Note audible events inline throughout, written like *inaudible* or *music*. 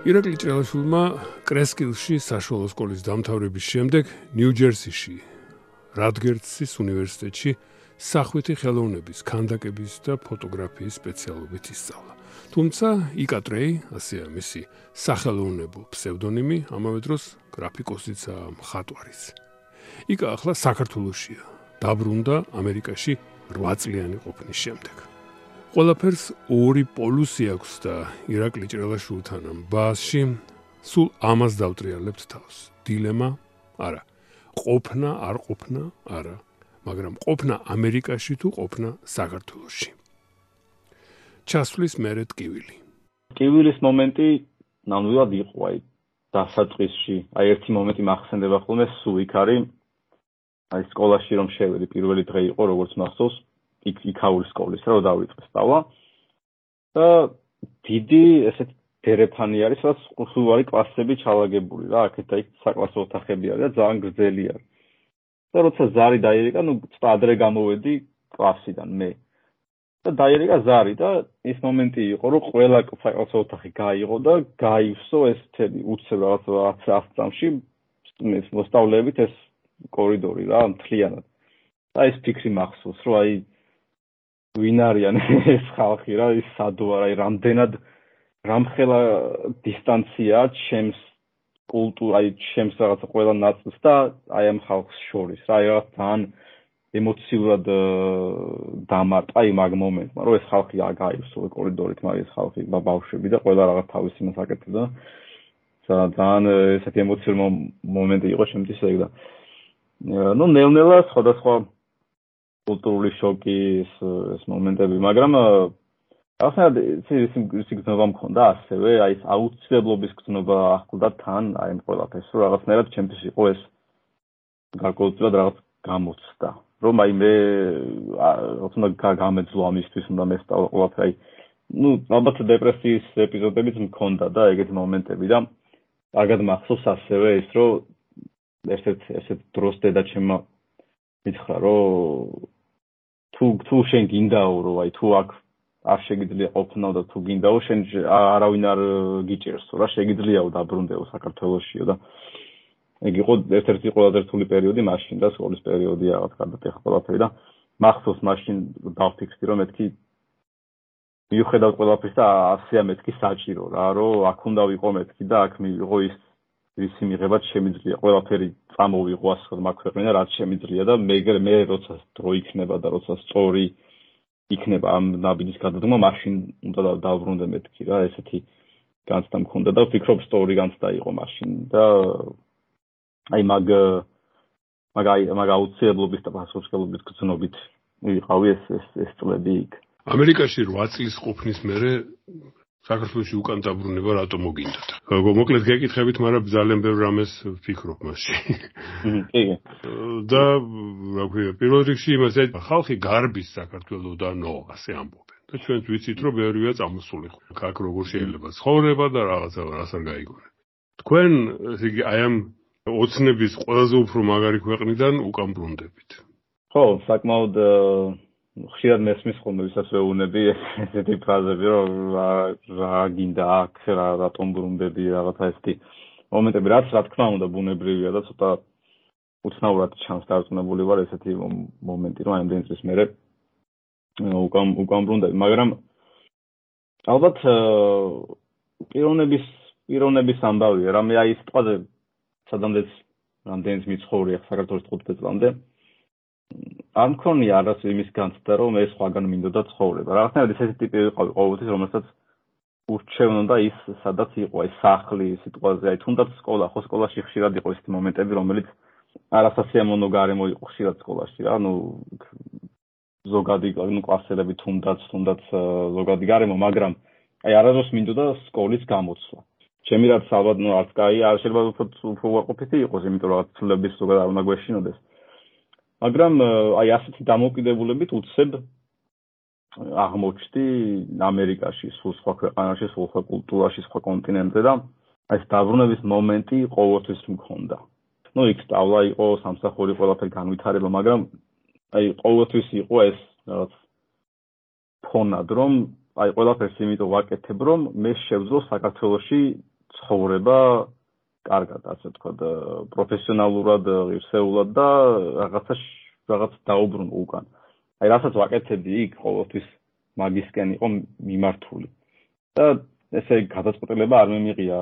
ირაკლი ჭრელაშვილმა კრესკილში საშუალო სკოლის დამთავრების შემდეგ ნიუ-ჯერსიში რადგერცის უნივერსიტეტში სახვითი ხელოვნების, ქანდაკების და ფოტოგრაფიის სპეციალობით ისწავლა. თუმცა იკატრეი, ასეა მისი სახელოვნებო ფსევდონიმი, ამავე დროს გრაფიკოსიცა მხატვარიც. იკა ახლა საქართველოსია. დაბრუნდა ამერიკაში 8 წლიანი ყოფნის შემდეგ. ყველაფერს ორი პოლუსი აქვს და ირაკლი ჭრელაშვილთან ბაზში სულ ამას დავტრიალებთ თავს. დილემა? არა. ყოფნა არ ყოფნა? არა. მაგრამ ყოფნა ამერიკაში თუ ყოფნა საქართველოში. ჩასვლის მერე ტკივილი. ტკივილის მომენტი ნამდვილად იყო აი დასაწყისში. აი ერთი მომენტი მახსენდება ხოლმე სულ იქ არის აი სკოლაში რომ შევედი პირველი დღე იყო როგორც მახსოვს იქ იქაური სკოლის რა დავიწყე სწავლა და დიდი ესეთ დერეფანი არის რაც სულ არის კლასები ჩალაგებული რა აქეთ და იქ საკლასო ოთახები არის და ძალიან გრძელი არის. და როცა ზარი დაირეკა ნუ წადრე გამოვედი კლასიდან მე. და დაირეკა ზარი და ის მომენტი იყო რომ ყველა საკლასო ოთახი გაიღო და გაივსო ეს თები უცებ რაღაც 100 წამში ეს მოსტავლეებით ეს კორიდორი რა მთლიანად. და ეს ფიქრი მახსოვს რომ აი ვინ არიან *laughs* ეს ხალხი რა ის სადო არა აი რამდენად რამხელა დისტანცია ჩემს კულტურა აი ჩემს რაღაც ყველა ნაწილს და აი ამ ხალხს შორის რა აი რა თან ემოციურად დამარტყა იმ მაგ მომენტმა რომ ეს ხალხი აგაივსო კორიდორით მაგ ეს ხალხი ბავშვები და ყველა რაღაც თავის იმას აკეთებდა ძალიან ესეთი ემოციური მომენტი იყო ჩემთვის ეგ და ნუ ნელ-ნელა სხვადასხვა კულტურული შოკის ეს მომენტები, მაგრამ ახლა ის ის გზნობა მქონდა ასევე, აი ეს აუცილებლობის გზნობა ახლდა თან, აი ამ ყველაფერს, რომ რაღაცნაირად ჩემთვის იყო ეს გარკვეულწილად რაღაც გამოცდა. რომ აი მე თუნდაც გამეძლო ამისთვის უნდა მესწავლა ყველაფერი. ну, ალბათ დეპრესიის ეპიზოდებიც მქონდა და ეგეთი მომენტები და კარგად მახსოვს ასევე ის, რომ ესეთ ესეთ დროს დედა ჩემმა მითხრა რომ თუ თუ შენ გინდაო რომ აი თუ აქ არ შეგიძლია ყოფნა და თუ გინდაო შენ არავინ არ გიჭერსო რა შეგიძლიაო დაბრუნდეო საქართველოსიო და ეგ იყო ერთ-ერთი ყველაზე რთული პერიოდი მაშინ და სკოლის პერიოდი რაღაც კარგად ეხა ყველაფერი და მახსოვს მაშინ დავფიქრდი რომ მეთქი მიუხედავ ყველაფრის და ასია მეთქი საჭირო რა რომ აქ უნდა ვიყო მეთქი და აქ მიიღო ის ისი მიღებაც შემიძლია ყველაფერი წამოვიღო ასე მაქვეყნა რაც შემიძლია და მე მე როცა დრო იქნება და როცა სწორი იქნება ამ ნაბიჯის გადადგმა მაშინ უნდა დავბრუნდე მეთქი რა ესეთი განცდა მქონდა და ვფიქრობ სწორი განცდა იყო მაშინ და აი მაგ მაგაი მაგ აუცილებლობის და პასუხისმგებლობის გზნობით ვიყავი ეს ეს ეს წლები იქ. ამერიკაში 8 წლის ყოფნის მერე საქართველოსი უკან დაბრუნება რატო მოგინდათ? მოკლედ გეკითხებით, მაგრამ ძალიან ბევრ რამეს ვფიქრობ მასში. კი. და რა ქვია, პირველ რიგში იმასაც ხალხი გარბის საქართველოსდანო, ასე ამბობენ. და ჩვენც ვიცით, რომ ბევრია წამოსული. ხაკ როგორ შეიძლება ცხოვრება და რაღაცა რას არ გაიგონე. თქვენ ესე იგი აი ამ ოცნების ყველაზე უფრო მაგარი ქვეყნიდან უკან ბრუნდებით. ხო, საკმაოდ ხშირად მესმის ხოლმე ვისაც ვეუნები ესეთი ფრაზები რომ რა გინდა აქ რა რატომ ბრუნდები რაღაცა ესეთი მომენტები რაც რა თქმა უნდა ბუნებრივია და ცოტა უცნაურად ჩანს დარწმუნებული ვარ ესეთი მომენტი რომ აი ამ დენცის მერე უკან უკან ბრუნდები. მაგრამ ალბათ პიროვნების პიროვნების ამბავია რა მე აი სიტყვაზე სადამდეც რამდენიც მიცხოვრია საქართველოს 15 წლამდე არ მქონია არას იმის განცდა რომ ეს სხვაგან მინდოდა ცხოვრება. რაღაცნაირად ესეთი ტიპი ვიყავი ყოველთვის, რომელსაც ურჩევნოდა ის სადაც იყო ეს სახლი სიტყვაზე, აი თუნდაც სკოლა, ხო სკოლაში ხშირად იყო ესეთი მომენტები, რომელიც არასასიამოვნო გარემო იყო ხშირად სკოლაში რა, ну ზოგადი ну კლასელები თუნდაც თუნდაც ზოგადი გარემო, მაგრამ აი არასდროს მინდოდა სკოლის გამოცვლა. ჩემი რაც ალბათ ნუ არც კაი არ შეიძლება უფრო უფრო ვაყოფითი იყოს იმიტომ რომ ცლების ზოგადად არ უნდა გვეშინოდეს მაგრამ აი ასეთი დამოკიდებულებით უცებ აღმოჩნდი ამერიკაში სულ სხვა ქვეყანაში სულ სხვა კულტურაში სხვა კონტინენტზე და ეს დაბრუნების მომენტი ყოველთვის მქონდა. ну იქ სტავლა იყო სამსახური ყველაფერი განვითარება მაგრამ აი ყოველთვის იყო ეს რაღაც ფონად რომ აი ყველაფერს იმიტომ ვაკეთებ რომ მე შევძლო საქართველოსში ცხოვრება კარგად ასე თქვა პროფესიონალურად ღირსეულად და რაღაცა რაღაც დაუბრუნო უკან. აი რასაც ვაკეთებდი იქ ყოველთვის მაგისკენ იყო მიმართული. და ესე გადაწყვეტილება არ მემიღია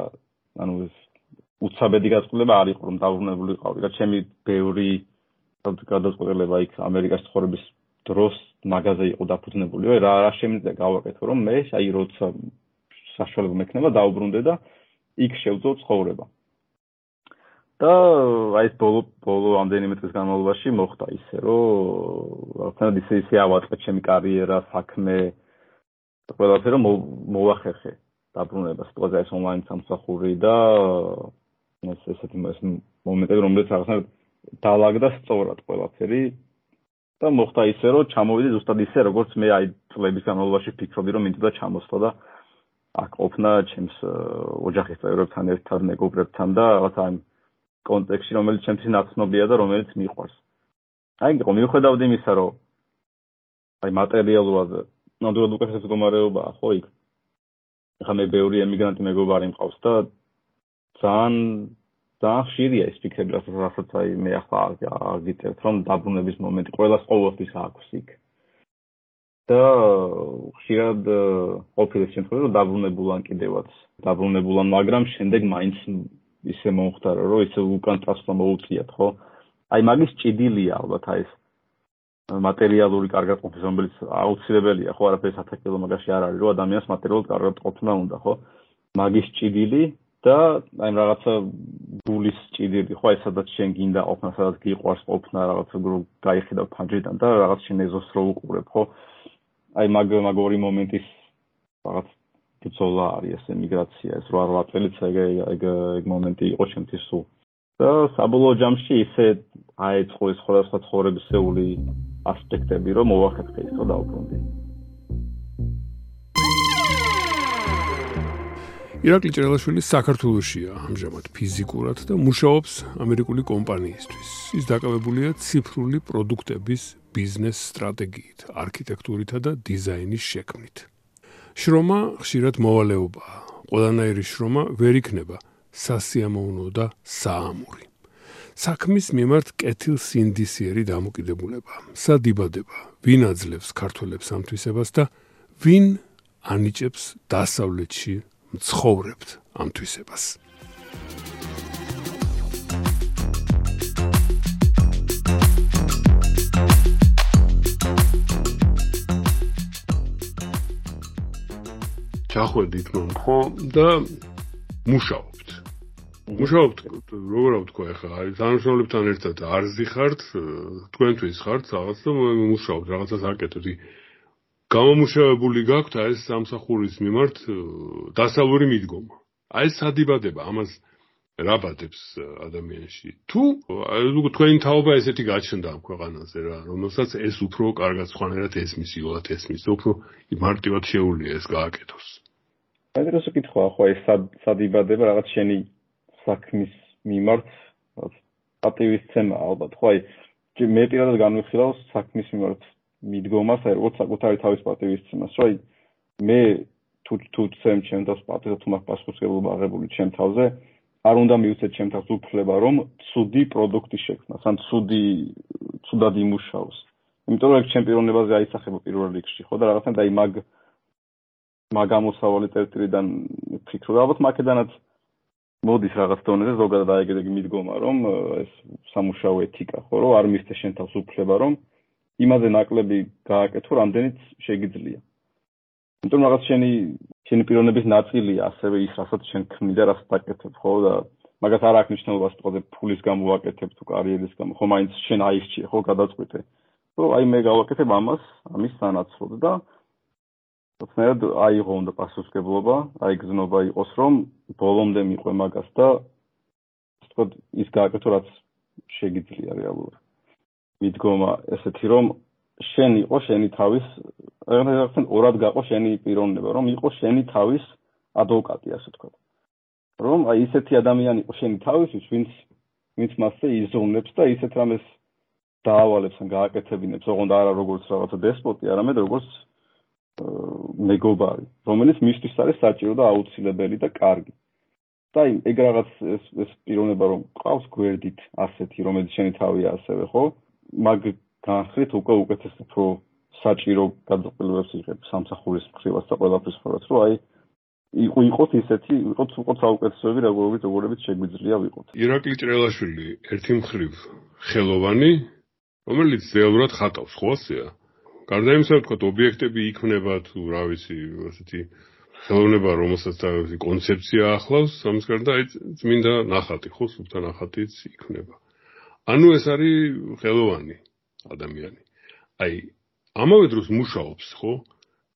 ანუ ეს უცაბედი გადაწყვეტილება არ იყო რომ დაუბრუნებული ყავი. და ჩემი ბევრი გადაწყვეტილება იქ ამერიკაში ცხოვრების დროს მაგაზე იყო დაფუძნებული. რა რა შემიძლია გავაკეთო რომ მე აი როცა საშუალება მექნება დაუბრუნდე და იქ შევძლო ცხოვრება და აი ეს ბოლო ბოლო ამდენიმე წლის განმავლობაში მოხდა ისე რომ რაღაცნაირად ისე ისე ავაწყე ჩემი კარიერა საქმე ყველაფერი მოვახერხე დაბრუნება სიტყვაზე ეს ონლაინ სამსახური და ეს ესეთი მომენტები რომელიც რაღაცნაირად დაალაგდა სწორად ყველაფერი. და მოხდა ისე რომ ჩამოვიდი ზუსტად ისე როგორც მე აი წლების განმავლობაში ფიქრობდი რომ მინდა ჩამოსვლა და აქ ყოფნა ჩემს ოჯახის წევრებთან ერთად მეგობრებთან და რაღაც აი კონტექსტში რომელიც ჩემთვის ნაცნობია და რომელიც მიყვარს. აი იყო მიუხედავად იმისა რომ აი მატერიალურად ნამდვილად უკეთეს მდგომარეობაა ხო იქ. ახლა მე ბევრი ემიგრანტი მეგობარი მყავს და ძალიან ძალიან ხშირია ეს ფიქრები, რასაც აი მე ახლა აგიწევთ, რომ დაბრუნების მომენტი ყოველას ყოველთვის აქვს იქ. და ხშირად ყოფილი შემთხვევა რომ დაბრუნებულან კიდევაც დაბრუნებულან, მაგრამ შემდეგ მაინც ისე მომხდარა, რომ ისე უკან წასვლა მოუწიათ, ხო? აი მაგის ჭიდილია ალბათ აი ეს მატერიალური კარგაყოფის, რომელიც აუცილებელია, ხო, არაფერს ათაკილო მაგაში არ არის, რომ ადამიანს მატერიალურად კარგაყოფნა უნდა, ხო? მაგის ჭიდილი და აი რაღაცა გულის ჭიდილი ხო აი სადაც შენ გინდა ყოფნა სადაც გიყვარს ყოფნა რაღაცა გრო გაიხედა ფანჯრიდან და რაღაც შენ ეზოს რო უყურებ ხო აი მაგ მაგორი მომენტის რაღაც ბრძოლა არის ეს ემიგრაცია ეს 8 წელიწად ეგ ეგ ეგ მომენტი იყო ჩემთვის სულ და საბოლოო ჯამში ისე აეწყო ეს სხვადასხვა ცხოვრებისეული ასპექტები რომ მოვახერხე ისო დაუბრუნდი ირაკლი ჭრელაშვილი საქართველოსია ამჟამად ფიზიკურად და მუშაობს ამერიკული კომპანიისთვის. ის დაკავებულია ციფრული პროდუქტების ბიზნეს სტრატეგიით, არქიტექტურითა და დიზაინის შექმნით. შრომა ხშირად მოვალეობაა. ყველანაირი შრომა ვერ იქნება სასიამოვნო და საამური. საქმის მიმართ კეთილსინდისიერი დამოკიდებულება. სადიბადება, ვინ აძლევს ქართველებს ამ თვისებას და ვინ ანიჭებს დასავლეთში მცხოვრებთ ამ თვისებას. ჩახვედით მომხო და მუშაობთ. მუშაობთ, როგორ ვთქვა ახლა, აი თანამშრომლებთან ერთად არზი ხართ, თქვენთვის ხართ რაღაც და მუშაობთ, რაღაცას აკეთებთ. გამომუშავებული გაქვთ აი ეს სამსახურის მიმართ დასავლური მიდგომა. აი ეს სადიბადება ამას რაბადებს ადამიანში. თუ თქვენი თაობა ესეთი გაჩნდა ამ ქვეყანაზე რა, რომელსაც ეს უფრო კარგად სხვანაირად ესმის, იულად ესმის, უფრო მარტივად შეუძლია ეს გააკეთოს. აი ეს კითხვა ხო ეს სადიბადება რაღაც შენი საქმის მიმართ პატივისცემა ალბათ ხო აი მე პირადად განვიხილავ საქმის მიმართ მიდგომას, აი როგორც საკუთარი თავის პატივისცემას, რომ აი მე თუ თუ ცემ ჩემ თავს პატივს თუ მაგ პასუხისგებლობა აღებული ჩემ თავზე, არ უნდა მივცეთ ჩემ თავს უფლება, რომ ცუდი პროდუქტი შექმნას, ან ცუდი ცუდად იმუშაოს. იმიტომ რომ ჩემ პიროვნებაზე აისახება პირველ რიგში, ხო და რაღაცა აი მაგ მაგ ამოსავალი წერტილიდან ფიქრობ, ალბათ მაგედანაც მოდის რაღაც დონეზე ზოგადად აი ეგრე მიდგომა, რომ ეს სამუშაო ეთიკა, ხო, რომ არ მისცე შენ თავს უფლება, რომ იმაზე ნაკლები გააკეთო, რამდენიც შეგიძლია. იმიტომ რაღაც შენი შენი პიროვნების ნაწილია ასევე ის, რასაც შენ ქმნი და რასაც აკეთებ, ხო და მაგას არ აქვს მნიშვნელობა სწორედ ფულის გამო ვაკეთებ თუ კარიერის გამო, ხო მაინც შენ აიხჩი, ხო გადაწყვეტე. რომ აი მე გავაკეთებ ამას, ამის სანაცვლოდ და თქო, აიღო უნდა პასუხისგებლობა, აი გზნობა იყოს, რომ ბოლომდე მიყვე მაგას და თქო, ის გააკეთო რაც შეგიძლია რეალურად. მიდგომა ესეთი რომ შენ იყო შენი თავის რაღაცა ორად გაყო შენი პიროვნება, რომ იყო შენი თავის ადვოკატი, ასე თქვა. რომ აი ისეთი ადამიანი იყო შენი თავისთვის, ვინც ვინც მასზე იზრუნებს და ისეთ რამეს დაავალებს ან გააკეთებინებს, ოღონდ არა როგორც რაღაცა დესპოტი, არამედ როგორც მეგობარი, რომელიც მისთვის არის საჭირო და აუცილებელი და კარგი. და აი ეგ რაღაც ეს ეს პიროვნება რომ ყავს გვერდით ასეთი, რომელიც შენი თავია ასევე, ხო? მაგ განხრით უკვე უკეთეს უფრო საჭირო გადაწყვეტილებებს იღებ სამსახურის მხრივაც და ყველაფრის მხრივაც, რომ აი იყო იყოთ ისეთი, იყოთ უყოთ საუკეთესოები, როგორიც როგორიც შეგვიძლია ვიყოთ. ირაკლი ჭრელაშვილი ერთი მხრივ ხელოვანი, რომელიც ზეალურად ხატავს, ხო ასეა? გარდა იმისა, რომ თქო, ობიექტები იქმნება თუ რა ვიცი, ასეთი ხელოვნება, რომელსაც თავისი კონცეფცია ახლავს, ამის გარდა აი წმინდა ნახატი, ხო, სულთან ნახატიც იქმნება. ანუ ეს არის ხელოვანი ადამიანი. აი ამავე დროს მუშაობს, ხო?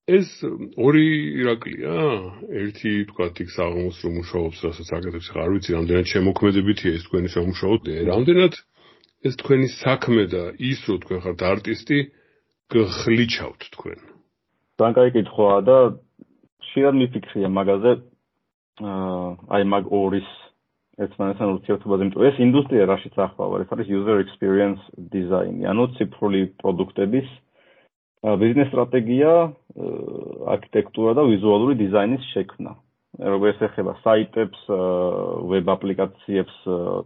ეს ორი ირაკლია, ერთი თქვა იქ საღმოს რომ მუშაობს, რასაც აკეთებს, ხარ ვიცი, რამდენად შემოქმედებითია ეს თქვენი სამუშაო, რამდენად ეს თქვენი საქმე და ის რო თქვენ ხართ არტისტი, გხლიჩავთ თქვენ. თან კაი კითხვაა და შეიძლება მიფიქრია მაგაზე აი მაგ ორის ერთმანეთთან ურთიერთობაზე, იმიტომ ეს ინდუსტრია რაშიც ახვალ, ეს არის user experience design-ი, ანუ ციფრული პროდუქტების ბიზნეს სტრატეგია, არქიტექტურა და ვიზუალური დიზაინის შექმნა. როგორც ეხება საიტებს, ვებ აპლიკაციებს,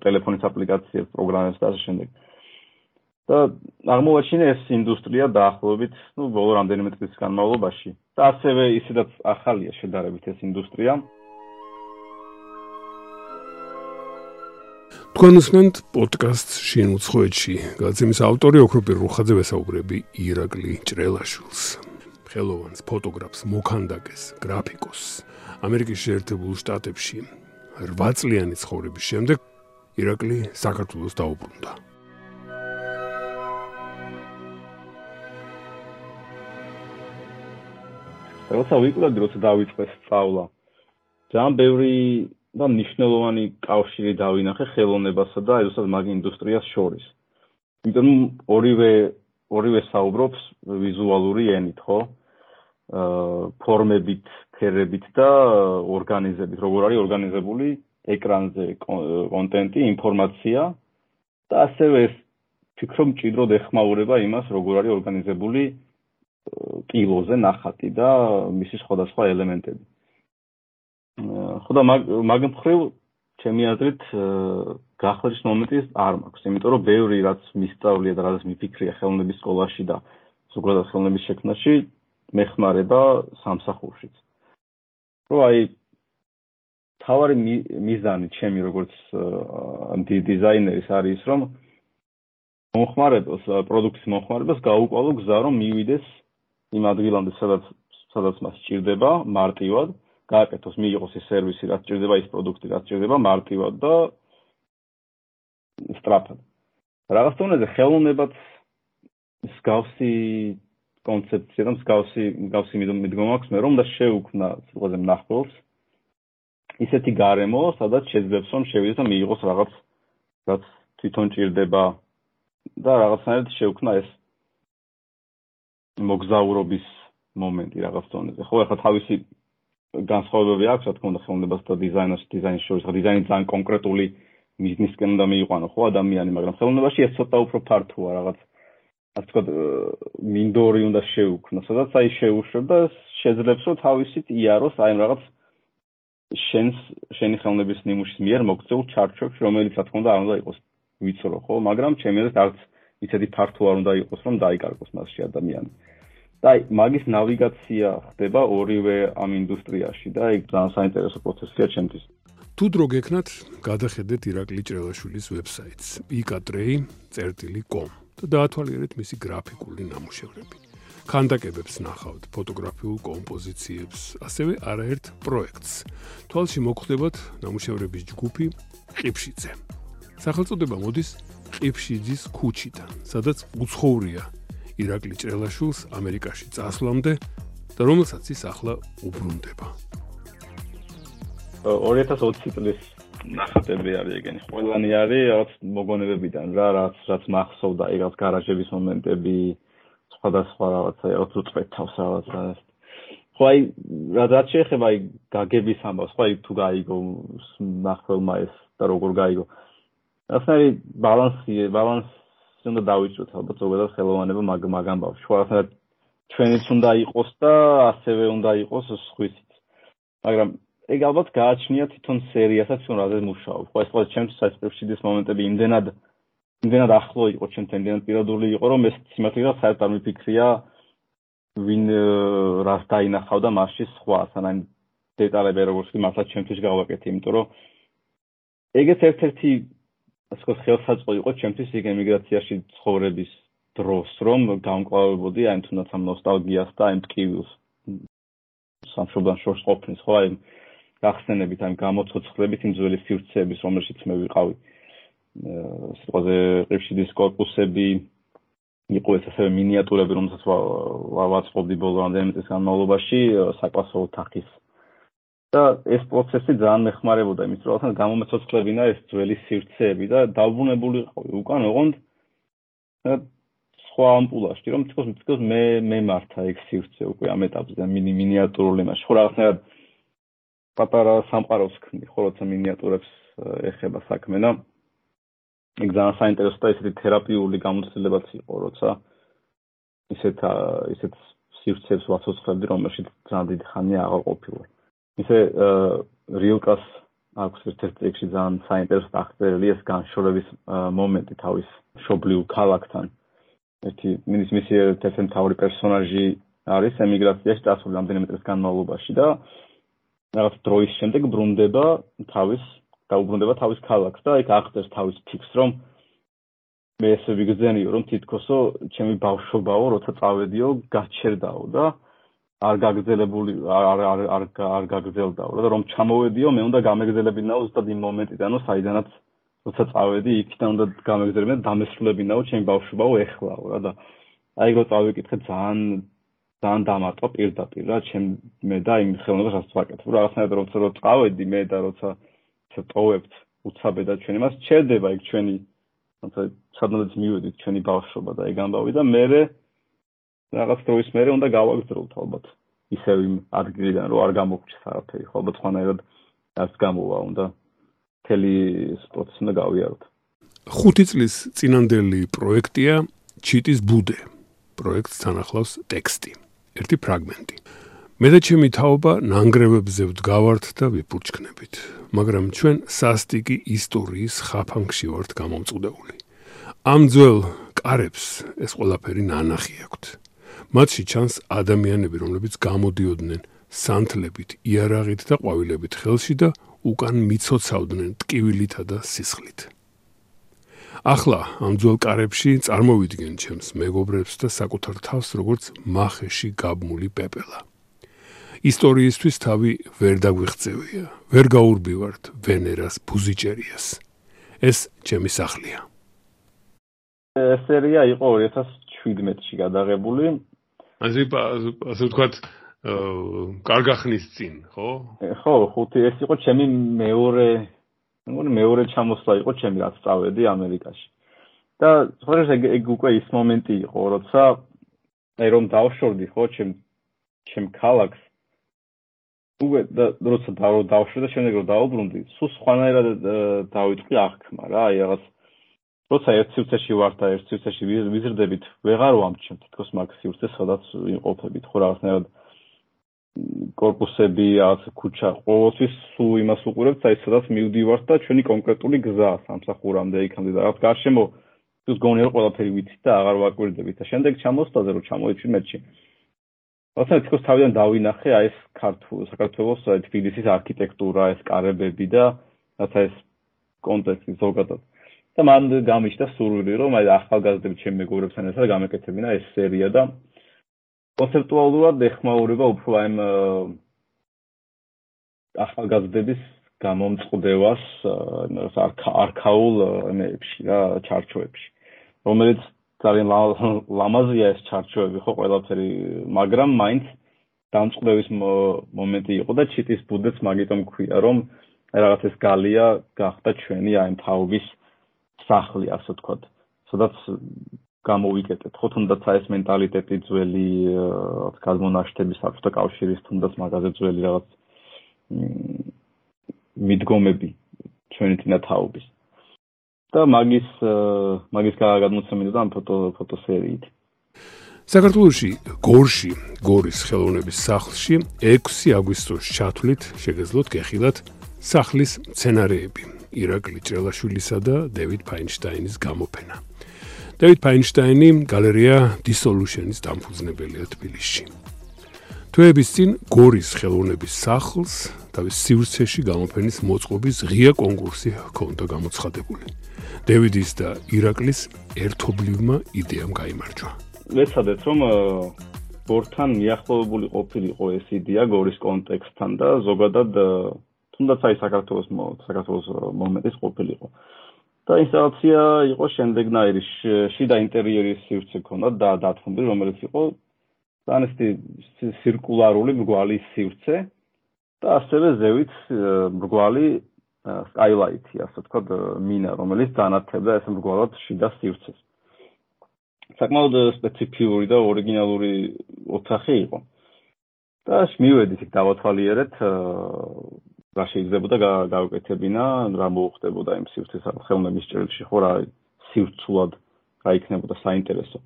ტელეფონის აპლიკაციებს, პროგრამებს და ასე შემდეგ. და აღმოაჩინე ეს ინდუსტრია დაახლოებით, ну, ბოლო რამდენიმე წლის განმავლობაში. და ასევე ისედაც ახალია შედარებით ეს ინდუსტრია. თქვენ უსმენთ პოდკასტ შინ უცხოეთში. გაცემის ავტორი ოქროპირ რუხაძე ვესაუბრები ირაკლი ჭრელაშვილს. ხელოვანს, ფოტოგრაფს, მოქანდაკეს, გრაფიკოს. ამერიკის შეერთებულ შტატებში 8 წლიანი ცხოვრების შემდეგ ირაკლი საქართველოს დაუბრუნდა. როცა ვიკლოდი, როცა დავიწყე სწავლა, ძალიან ბევრი და მნიშვნელოვანი კავშირი დავინახე ხელოვნებასა და აიოსად მაგ ინდუსტრიას შორის. იმიტომ ორივე ორივე საუბრობს ვიზუალური ენით, ხო? აა ფორმებით, ფერებით და ორგანიზებით, როგორ არის ორგანიზებული ეკრანზე კონტენტი, ინფორმაცია და ასევე ეს ფიქრობ მჭიდროდ ეხმაურება იმას, როგორ არის ორგანიზებული კილოზე ნახატი და მისი სხვადასხვა ელემენტები. ხოდა მაგ მხრივ ჩემი აზრით გახლის მომენტი არ მაქვს, იმიტომ რომ ბევრი რაც მისწავლია და რაც მიფიქრია ხელოვნების სკოლაში და ზოგადად ხელოვნების შექმნაში მეხმარება სამსახურშიც. რო აი თავარი მიზანი ჩემი როგორც დიზაინერის არის რომ მომხმარებელს პროდუქტის მომხმარებელს გაუყვალო გზა რომ მივიდეს იმ ადგილამდე სადაც სადაც მას სჭირდება მარტივად. გააკეთოს, მიიღოს ეს სერვისი, რაც ჭირდება ის პროდუქტი, რაც ჭირდება მარტივად და სტრაფად. რაღაც თონეზე ხელოვნებაც მსგავსი კონცეფცია და მსგავსი მსგავსი მიდგომა აქვს. მე რომ და შეუქმნა სიტყვაზე მნახველს ისეთი გარემო, სადაც შეძლებს რომ შევიდეს და მიიღოს რაღაც რაც თვითონ ჭირდება და რაღაცნაირად შეუქმნა ეს მოგზაურობის მომენტი რაღაც თონეზე. ხო, ახლა თავისი განსხვავებები აქვს, რა თქმა უნდა, ხელოვნებას და დიზაინს, დიზაინის შორის, დიზაინი ძალიან კონკრეტული მიზნისკენ უნდა მიიყვანო, ხო, ადამიანი, მაგრამ ხელოვნებაში ეს ცოტა უფრო ფართოა რაღაც. ასე ვთქვათ, მინდორი უნდა შეუქმნას, სადაც აი შეუშვებ და შეძლებს რომ თავისით იაროს აი რაღაც შენს შენი ხელოვნების ნიმუშის მიერ მოგწეულ ჩარჩოებს, რომელიც რა თქმა უნდა არ უნდა იყოს ვიცრო, ხო, მაგრამ ჩემი აზრით არც ისეთი ფართო არ უნდა იყოს, რომ დაიკარგოს მასში ადამიანი. და აი მაგის ნავიგაცია ხდება ორივე ამ ინდუსტრიაში და ეგ ძალიან საინტერესო პროცესია ჩემთვის. თუ დრო გექნათ, გადახედეთ ირაკლი ჭრელაშვილის ვებსაიტს ikatrei.com და დაათვალიერეთ მისი გრაფიკული ნამუშევრები. კანდაკებებს ნახავთ ფოტოგრაფიულ კომპოზიციებს, ასევე არაერთ პროექტს. თვალში მოგხვდებათ ნამუშევრების ჯგუფი ყიფშიძე. სახელწოდება მოდის ყიფშიძის ქუჩიდან, სადაც უცხოურია ირაკლი ჭრელაშვილს ამერიკაში წასვლამდე და რომელსაც ის ახლა უბრუნდება. 2020 წლის ნახატები არის ეგენი. ყველანი არის რაღაც მოგონებებიდან რა, რაც რაც მახსოვდა, აი რაღაც გარაჟების მომენტები, სხვადასხვა რაღაცა, რაღაც უწყვეტავს რაღაცა. ხო აი რაც შეეხება აი გაგების ამბავს, ხო აი თუ გაიგო ნახველმა ეს და როგორ გაიგო. ასნაირი ბალანსი, ბალანსი უნდა დავიჭროთ ალბათ ზოგადად ხელოვანება მაგ მაგ ამბავს. ხო რაღაცა ჩვენიც უნდა იყოს და ასევე უნდა იყოს სხვისიც. მაგრამ ეგ ალბათ გააჩნია თვითონ სერიასაც რომ რაზე მუშაობ. ხო ეს ყოველ ჩემს საერთაშორისო მომენტები იმდენად იმდენად ახლო იყო ჩემთან, იმდენად პირადული იყო, რომ ეს სიმართლე საერთოდ არ მიფიქრია ვინ რას დაინახავდა მასში სხვა, სანამ დეტალები როგორც კი მართლა ჩემთვის გავაკეთე, იმიტომ რომ ეგეც ერთ-ერთი ასე ვთქვათ, ხელსაწყო იყო ჩემთვის იქ ემიგრაციაში ცხოვრების დროს, რომ გამკლავებოდი აი თუნდაც ამ ნოსტალგიას და აი ტკივილს სამშობლოს შორს ყოფნის, ხო, აი გახსენებით, აი გამოცოცხლებით იმ ძველი სივრცეების, რომელშიც მე ვიყავი. სიტყვაზე ყიფშიდის корпуსები იყო ეს ასევე მინიატურები, რომელსაც ვაწყობდი ბოლო რამდენიმე წლის განმავლობაში, საკლასო ოთახის და ეს პროცესი ძალიან მეხმარებოდა იმის რომ თან გამომეცოცხლებინა ეს ძველი სივრცეები და დაბრუნებული ყავი უკან ოღონდ სხვა ამპულაში რომ თქოს თქოს მე მე მართა ეგ სივრცე უკვე ამ ეტაპზე მინი მინიატურული მასში ხო რაღაცნაირად პატარა სამყაროს ქმნი, ხო როცა მინიატურებს ეხება საქმე და ეგ ძალიან საინტერესო და ისეთი თერაპიული გამოცდილებაც იყო, როცა ისეთ ისეთ სივრცეებს ვაცოცხლებდი, რომელშიც ძალიან დიდი ხანია აღარ ყოფილი. ისე რილკას აქვს ერთ-ერთი ტექსტი ძალიან საინტერესო აღწერილი ეს განშორების მომენტი თავის შობლიურ ქალაქთან. ერთი მინის მისი ერთ-ერთი მთავარი პერსონაჟი არის ემიგრაციაში წასული რამდენიმე წლის განმავლობაში და რაღაც დროის შემდეგ ბრუნდება თავის და უბრუნდება თავის ქალაქს და იქ აღწერს თავის ფიქს რომ მე ესე ვიგზენიო რომ თითქოსო ჩემი ბავშვობაო როცა წავედიო გაჩერდაო და არ გაგზელებული არ არ არ არ გაგზელდაო და რომ ჩამოვედიო მე უნდა გამეგზელებინაო ზუსტად იმ მომენტიდანო საიდანაც როცა წავედი იქიდან უნდა გამეგზელებინა დამესრულებინაო ჩემი ბავშვობაო ეხლაო რა და აი რო წავიკითხე ძალიან ძალიან დამარტყა პირდაპირ რა ჩემ მე და იმ ხელოვნებას ვაკეთებ. რაღაცნაირად როცა რო წავედი მე და როცა წოვებთ უცაბე და ჩვენ იმას ჩერდება იქ ჩვენი თუმცა სადღაც მივედით ჩვენი ბავშვობა და ეგ ამბავი და მე რაღაც დროის მერე უნდა გავაგზავნოთ ალბათ ისევ იმ ადგილიდან რომ არ გამოგჩეს არაფერი ხო ალბათ ხანაერად არც გამოვა უნდა თელი სპორტს უნდა გავიაროთ ხუთი წლის წინანდელი პროექტია ჩიტის ბუდე პროექტს თანახლავს ტექსტი ერთი ფრაგმენტი. მე და ჩემი თაობა ნანგრევებზე ვდგავართ და ვიფურჩქნებით, მაგრამ ჩვენ სასტიკი ისტორიის ხაფანგში ვართ გამომწუდეული. ამ ძველ კარებს ეს ყველაფერი ნანახი აქვთ. მათში ჩანს ადამიანები, რომლებიც გამოდიოდნენ სანთლებით, იარაღით და ყვავილებით ხელში და უკან მიცოცავდნენ ტკივილითა და სისხლით. ახლა ამ ძველ კარებში წარმოვიდგენ ჩემს მეგობრებს და საკუთარ თავს როგორც מחეში გაბმული პეპელა. ისტორიისთვის თავი ვერ დაგვიღწევია, ვერ გაურბივართ ვენერას ბუზიჭერიას. ეს ჩემი სახლია. სერია იყო 2017-ში გადაღებული. ასე ასე ვთქვათ, კარგახნის წინ, ხო? ხო, ხუთი ეს იყო ჩემი მეორე მგონი მეორე ჩამოსვლა იყო ჩემი რაც წავედი ამერიკაში. და სწორედ ეგ უკვე ის მომენტი იყო, როცა აი რომ დავშორდი ხო ჩემ ჩემ ქალაქს. უკვე და როცა დავ დავშორდი და შემდეგ რომ დაუბრუნდი, სულ სხვანაირად დავიწყი აღქმა რა, აი რაღაც როცა ერთ სივრცეში ვარ და ერთ სივრცეში ვიზრდებით, ვეღარ ვამჩნევ თითქოს მაგ სივრცეს, სადაც იმყოფებით, ხო რაღაცნაირად корпуსები, რაღაც ქუჩა, ყოველთვის სულ იმას უყურებთ, აი სადაც მივდივართ და ჩვენი კონკრეტული გზა სამსახურამდე იქამდე და რაღაც გარშემო ის გონიერ ყველაფერი ვიცით და აღარ ვაკვირდებით და შემდეგ ჩამოსვლაზე რომ ჩამოიჩვი მეჩი. რაცა თქოს თავიდან დავინახე აი ეს ქართულ საქართველოს თბილისის არქიტექტურა, ეს კარებები და რაცა ეს კონტექსტი ზოგადად. და მან გამიშთა სურვილი რომ აი ახალგაზრდები ჩემ მეგობრებთან ერთად გამეკეთებინა ეს სერია და კონცეპტუალურად ეხმაურება უფრო აი ახალგაზრდების გამომწყდევას არქაულ ენებში რა ჩარჩოებში. რომელიც ძალიან ლამაზია ეს ჩარჩოები ხო ყველაფერი მაგრამ მაინც დამწყდების მომენტი იყო და ჩიტის ბუდეც მაგიტომ ქვია რომ რაღაც ეს გალია გახდა ჩვენი აი თაობის სახლი ასე ვთქვათ. სადაც თუნდაც აი ეს მენტალიტეტი ძველი რაღაც გადმონაშთების საფრთხე კავშირის თუნდაც მაგაზე ძველი რაღაც მიდგომები ჩვენი წინათაობის. და მაგის მაგის გადმოცემით ამ ფოტო ფოტოსერიით. საქართველოსი გორში გორის ხელოვნების სახლში 6 აგვისტოს ჩათვლით შეგეძლოთ გეხილათ სახლის სცენარეები ირაკლი ჭრელაშვილისა და დევიდ ფაინშტაინის გამოფენა. დევიდ ფაინშტაინი გალერეა დისოლუშენის დამფუძნებელია თბილისში. თვეების წინ გორის ხელოვნების სახლს თავის სივრცეში გამოფენის მოწყობის ღია კონკურსი ჰქონდა გამოცხადებული. დევიდის და ირაკლის ერთობლივმა იდეამ გამარჯვა. მეცადეთ რომ გორთან მიახლოებული ყოფილიყო ეს იდეა გორის კონტექსტთან და ზოგადად თუნდაც აი საქართველოს საქართველოს მომენტის ყოფილიყო. და ინსტალაცია იყო შემდეგნაირი შიდა ინტერიერის სივრცე ქონდა და დათმობი რომელიც იყო დანესტი ცირკულარული მრგვალი სივრცე და ასევე ზევით მრგვალი skylight-ი ასე ვთქვათ მინა რომელიც განათებდა ეს მრგვალად შიდა სივრცეს. საკმაოდ სპეციფიური და ორიგინალური ოთახი იყო. და მივედით იქ დავათვალიერეთ რა შეიძლებოდა გავაკეთებინა, რა მოუხდებოდა იმ სივრცეს ხელოვნების ჭრილში, ხო რა სივრცულად რა იქნებოდა საინტერესო.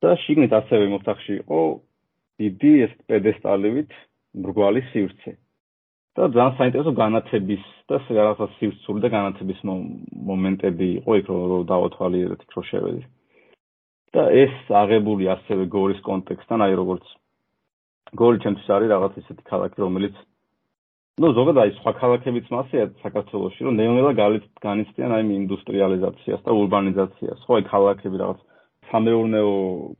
და შიგნით ასევე მოთახში იყო დიდი ეს პედესტალივით მრგვალი სივრცე. და ძალიან საინტერესო განათების და რაღაცა სივრცული და განათების მომენტები იყო იქ რომ დავათვალიერეთ იქ რო შევედი. და ეს აღებული ასევე გორის კონტექსტთან, აი როგორც გორი ჩემთვის არის რაღაც ისეთი ქალაქი, რომელიც ну ზოგადად აი სხვა ქალაქებიც მასეა საქართველოსში რომ ნეონელა განიცდიან აი ინდუსტრიალიზაციას და ურბანიზაციას ხო აი ქალაქები რაღაც სამეურნეო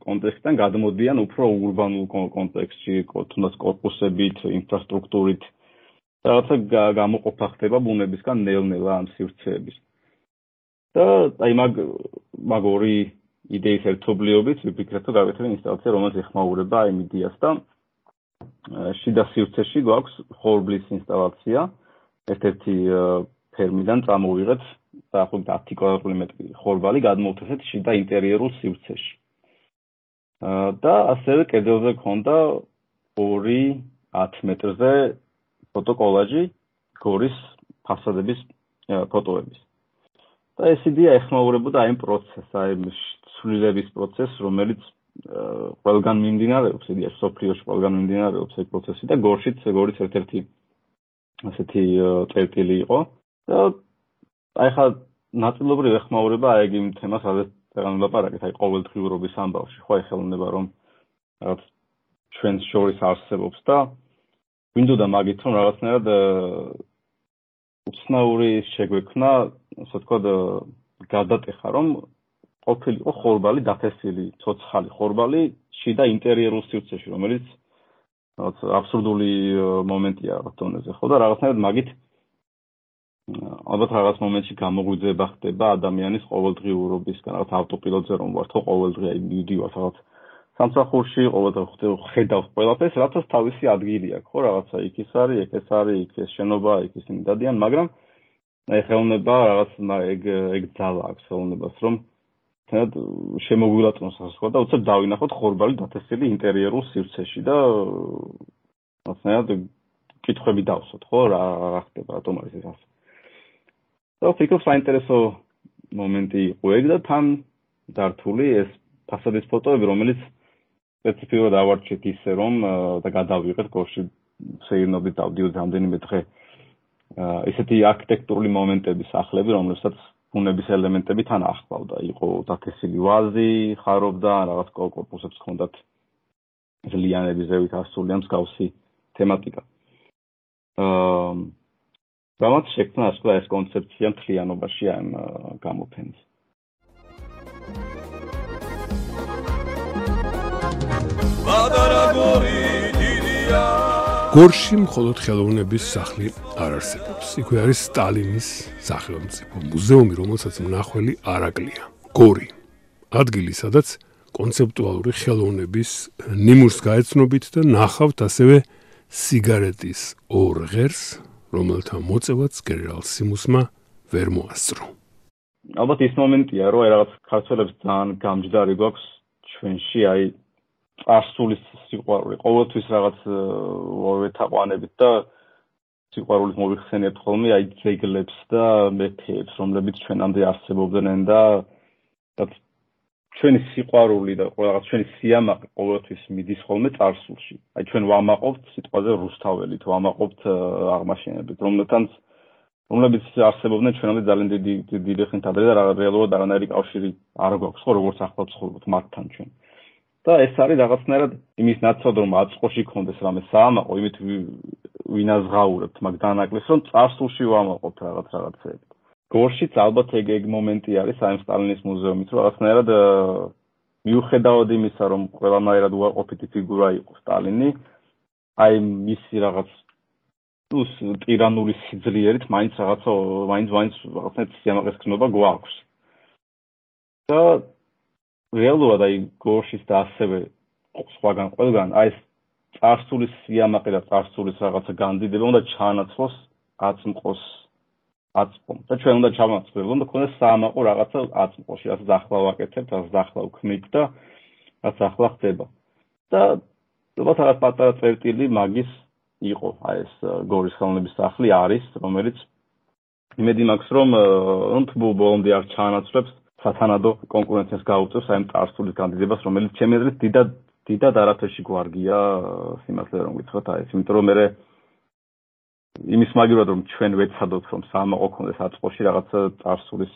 კონტექსტიდან გადმოდიან უფრო ურბანულ კონტექსტში თუნდაც კორპუსებით ინფრასტრუქტურით რაღაცა გამოყოფა ხდება ბუნებისგან ნეონელა ამ სივრცეების და აი მაგ მაგ ორი იდეის ერთობლიობით ვიფიქრეთ რომ გავეთრე ინსტალაცია რომელიც ეხმაურება აი მიდიას და შიდა სივრცეში გვაქვს ხორბლის ინსტალაცია. ერთ-ერთი ფერმიდან წამოვიღეთ დაახლოებით 10 კვადრატული მეტრი ხორბალი გადმოვთესეთ შიდა ინტერიერულ სივრცეში. და ასევე კედელზე ქონდა 2 10 მეტრზე ფოტოკოლაჟი გორის ფასადების ფოტოების. და ეს იდეა ეხმაურებოდა აი პროცესს აი სულილების პროცესს რომელიც ყველგან მიმდინარეობს იდეა სოფლიოში ყველგან მიმდინარეობს ეს პროცესი და გორშიც გორის ერთ-ერთი ასეთი წერტილი იყო. და აი ხა ნაწილობრივ ეხმაურება აი იმ თემას რადგან ძალიან ლაპარაკეთ აი ყოველდღიურობის ამბავში ხო აი ხელოვნება რომ რაღაც ჩვენს შორის არსებობს და ვინდოდა მაგით რომ რაღაცნაირად უცნაური შეგვექნა ასე ვთქვათ გადატეხა რომ ყოფილიყო ხორბალი დაფესილი ცოცხალი ხორბალი შიდა ინტერიერულ სივრცეში რომელიც რაღაც აბსურდული მომენტია რთონეზე ხო? და რაღაცნაირად მაგით ალბათ რაღაც მომენტში გამოგვიძება ხდება ადამიანის ყოველდღიურობისგან რაღაც ავტოპილოტზე რომ ვარ ხო ყოველდღე აი მივდივარ რაღაც სამსახურში ყოველდღე ხედავ ყველაფერს რაცაც თავისი ადგილი აქვს ხო? რაღაცა იქ ის არის ეგ ეს არის იქ ეს შენობა იქ ისინი დადიან მაგრამ აი ხელოვნება რაღაც ეგ ეგ ძალა აქვს ხელოვნებას რომ თად შემოგვილაწნოს ასე და უცებ დავინახოთ ხორბალი დათესილი ინტერიერულ სივრცეში და ასე კითხვები დავსვათ ხო რა რა ხდება რატომ არის ეს ასე. და ფიქრობ საინტერესო მომენტი იყო ეგ და თან დართული ეს ფასადის ფოტოები რომელიც სპეციფიკურად ავარჩეთ ისე რომ და გადავიღეთ გორში შეირნობით დავდიოთ რამდენიმე დღე ესეთი არქიტექტურული მომენტები სახლები რომლებსაც ბუნების ელემენტები თან ახლავდა. იყო დათესილი ვაზი, ხარობდა რაღაც კორპუსებს ჰქონდათ ზლიანების ზევით ასული ამ მსგავსი თემატიკა. აა რამაც შექმნა ასე ეს კონცეფცია მთლიანობაში ამ გამოფენის. ბადარაგორი დიდია გორში მხოლოდ ხელოვნების სახლი არ არსებობს. იქვე არის სტალინის სახელმწიფო მუზეუმი, რომელსაც მნახველი არაკლია. გორი. ადგილი, სადაც კონცეპტუალური ხელოვნების ნიმუშს გაეცნობით და ნახავთ ასევე სიგარეტის ორ ღერს, რომელთა მოწევაც გენერალ სიმუსმა ვერ მოასწრო. ალბათ ის მომენტია, რომ რაღაც ქართველებს ძალიან გამჯდარი გვაქვს ჩვენში აი წარსულის სიყვარული, ყოველთვის რაღაც ორივე თაყვანებით და სიყვარულით მოიხსენიებთ ხოლმე აი ძეგლებს და მეფეებს, რომლებიც ჩვენამდე არსებობდნენ და ჩვენი სიყვარული და რაღაც ჩვენი სიამაყე ყოველთვის მიდის ხოლმე წარსულში. აი ჩვენ ვამაყობთ სიტყვაზე რუსთაველი, თუ ვამაყობთ აღმაშენებით, რომელთანაც რომლებიც არსებობდნენ ჩვენამდე ძალიან დიდი დიდი ხნით ადრე და რეალურად არანაირი კავშირი არ გვაქვს ხო როგორც ახლა ვცხოვრობთ მათთან ჩვენ. და ეს არის რაღაცნაირად იმის ნაცვლად რომ აწყოში კონდეს რამე საამაყო იმით ვინაზღაურებთ მაგ დანაკლისს რომ წარსულში ვამაყობთ რაღაც რაღაცეებს. გორშიც ალბათ ეგ ეგ მომენტი არის აი სტალინის მუზეუმით, რომ რაღაცნაირად მიუხედავად იმისა, რომ ყველანაირად უარყოფითი ფიგურა იყო სტალინი, აი მისი რაღაც ну ტირანული სიძლიერით მაინც რაღაცა მაინც მაინც რაღაცა სიამაყეს ქნობა გვაქვს. და რეალურად აი გორშიც და ასევე სხვაგან ყველგან აი ეს წარსულის სიამაყე და წარსულის რაღაცა განდიდება უნდა ჩაანაცვლოს აწმყოს აწმყო და ჩვენ უნდა ჩამოწმებულ და ქონდეს საამაყო რაღაცა აწმყოში რასაც ახლა ვაკეთებთ რასაც ახლა ვქმნით და რაც ახლა ხდება. და ალბათ რაღაც პატარა წერტილი მაგის იყო. აი ეს გორის ხელოვნების სახლი არის რომელიც იმედი მაქვს რომ რომ თბო ბოლომდე არ ჩაანაცვლებს სათანადო კონკურენციას გაუწევს აი ამ ტარსულის განდიდებას, რომელიც ჩემი აზრით დიდად დიდად არაფერში გვარგია სიმართლე რომ გითხრათ აი ეს, იმიტომ რომ მე იმის მაგივრად რომ ჩვენ ვეცადოთ რომ სამაყო კონდეს აწყოში რაღაც ტარსულის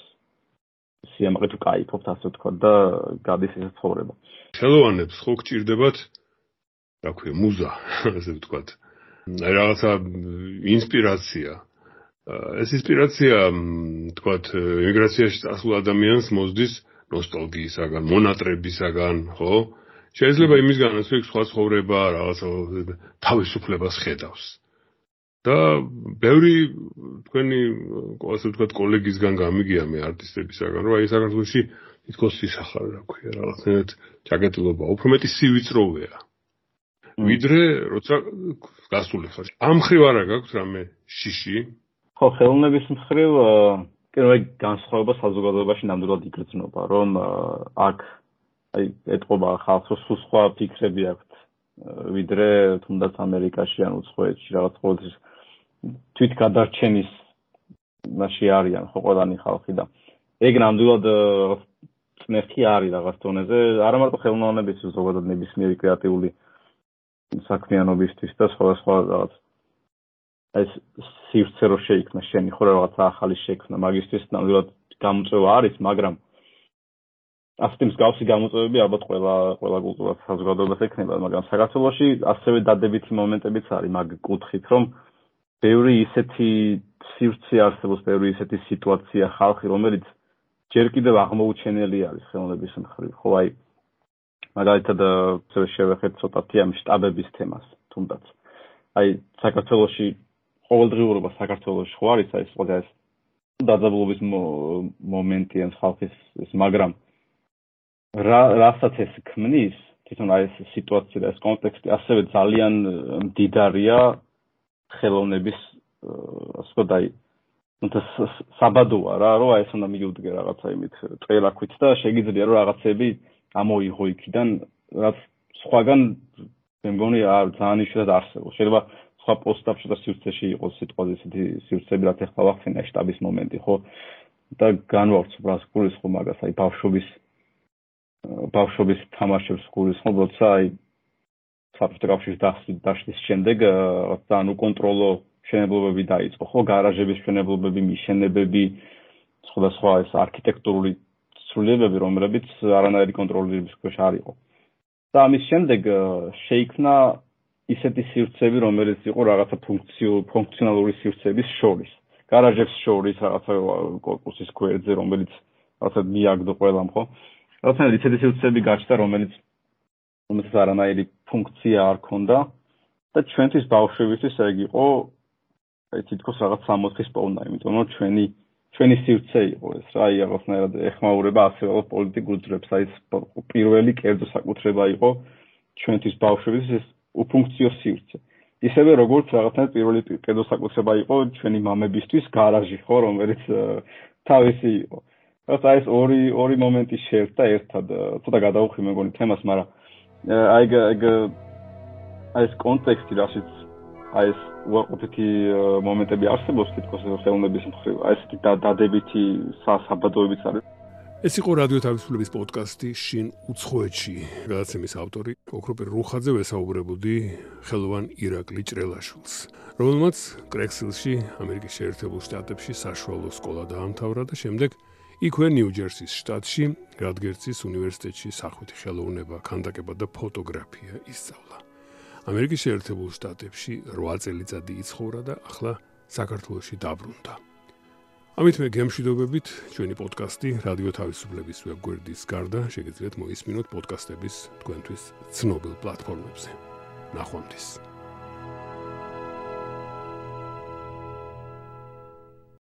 სიამაყე თუ кайფობთ ასე ვთქვა და გადის ეს ცხოვრება. ხელოვანებს ხო გჭირდებათ რა ქვია მუზა, *laughs* ასე ვთქვათ. აი რაღაცა ინსპირაცია. ეს ინსპირაცია ვთქვათ ემიგრაციაში წასულ ადამიანს მოსდის ნოსტალგიისაგან, მონატრებისაგან, ხო? შეიძლება იმისგანაც რომ სხვა ცხოვრება რაღაცა თავისუფლებას ხედავს. და ბევრი თქვენი ასე ვთქვათ კოლეგისგან გამიგია მე არტისტებისგან რომ აი საქართველოსში თითქოს ისახარ რა ქვია რაღაცნაირად ճაკეტილობა უფრო მეტი სივიწროვეა ვიდრე როცა გასული ხარ ამ ხრივ არა გაქვს რამე შიში ხო ხელოვნების მხრივ კიდევ განსხვავება საზოგადოებაში ნამდვილად იგრძნობა რომ აქ აი ეთყობა ხალხს რომ სხვა ფიქრები აქვს ვიდრე თუნდაც ამერიკაში ან უცხოეთში რაღაც ყოველთვის თვით გადარჩენის მასში არიან ხო ყველანი ხალხი და ეგ ნამდვილად წნეხი არის რაღაც თონეზე არა მარტო ხელოვნების ზოგადად ნებისმიერი კრეატიული საქმიანობისთვის და სხვა სხვა რაღაც ეს სივრცე რო შეიქმნა შენი ხო რაღაც ახალი შექმნა მაგისტრის ნამდვილად გამოწვევა არის მაგრამ ასეთი მსგავსი გამოწვევები ალბათ ყველა ყველა კულტურას საზოგადოებას ექნება მაგრამ საქართველოში ასევე დადებითი მომენტებიც არის მაგ კუთხით რომ ბევრი ისეთი სივრცე არსებობს, ბევრი ისეთი სიტუაცია ხალხი, რომელიც ჯერ კიდევ აღმოუჩენელი არის ხელოვნების მხრივ. ხო, აი მაგალითად, შევეხეთ ცოტათი ამ შტაბების თემას, თუნდაც. აი საქართველოსი ყოველდღიურობა საქართველოსში ხო არის აი სხვა ეს დაძაბულობის მომენტი ან ხალხის ეს მაგრამ რა რასაც ეს ქმნის თვითონ აი ეს სიტუაცია და ეს კონტექსტი ასევე ძალიან მდიდარია ხელოვნების ასე ვთქვათ, უნდა საბადოა რა, რომ აი ეს უნდა მიუდგე რაღაცა იმით წელაქვით და შეგიძლია რომ რაღაცები ამოიღო იქიდან, რაც სხვაგან მე მგონი არ ძალიან ისედაც არსებობს. შეიძლება სხვა პოსტაპში და სივრცეში იყოს სიტყვაზე ისეთი სივრცეები, რაც ახლა ვახსენე შტაბის მომენტი, ხო? და განვავრცობ რას გულის ხო მაგას, აი ბავშვობის ბავშვობის თამაშებს გულის ხო, როცა აი საფრთხე კავშირის დაშლის შემდეგ ძალიან უკონტროლო მშენებლობები დაიწყო, ხო, გარაჟების მშენებლობები, მიშენებები, სხვადასხვა ეს არქიტექტურული ცვლილებები, რომლებიც არანაირი კონტროლის ქვეშ არ იყო. და ამის შემდეგ შეიქმნა ისეთი სივრცეები, რომელიც იყო რაღაცა ფუნქციონალური სივრცეების შორის. გარაჟებს შორის რაღაცა კორპუსის გვერდზე, რომელიც რაღაცა მიაგდო ყველამ, ხო? რაღაცა ისეთი სივრცეები გაჩნდა, რომელიც რომელიც არანაირი ფუნქცია არ ქონდა და ჩვენთვის ბავშვებისთვის ეგ იყო აი თითქოს რაღაც 60-ის პოვნა, იმიტომ რომ ჩვენი ჩვენი სივრცე იყო ეს რა, აი აღსნაირად ეხმაურება ასევე პოლიტიკურ ძრებს, აი პირველი კერძო საკუთრება იყო ჩვენთვის ბავშვების ეს უფუნქციო სივრცე. ისევე როგორც რაღაცნაირად პირველი კერძო საკუთრება იყო ჩვენი მამებისთვის გარაჟი, ხო, რომელიც თავისი იყო. აი ეს ორი ორი მომენტი შეერთდა ერთად, ცოტა გადაუხვი მეგონი თემას, მაგრამ აი აი ეს კონტექსტი რაშიც აი ეს უარყოფითი მომენტები არსებობს თითქოს ხელოვნების მხრივ. აი ესეთი დადებითი სასაბადოებიც არის. ეს იყო რადიო თავისუფლების პოდკასტი შინ უცხოეთში. გადაცემის ავტორი ოქროპერ რუხაძე ვესაუბრებოდი ხელოვან ირაკლი ჭრელაშვილს, რომელმაც კრექსილში, ამერიკის შეერთებულ შტატებში საშუალო სკოლა დაამთავრა და შემდეგ იქვე ნიუ-ჯერსის შტატში, რადგერცის უნივერსიტეტში სახვითი ხელოვნება, ქანდაკება და ფოტოგრაფია ისწავლა. ამერიკის შეერთებულ შტატებში 8 წელიწადი იცხოვრა და ახლა საქართველოში დაბრუნდა. ამით მე გემშვიდობებით ჩვენი პოდკასტი რადიო თავისუფლების ვებგვერდის გარდა შეგიძლიათ მოისმინოთ პოდკასტების თქვენთვის ცნობილ პლატფორმებზე. ნახვამდის.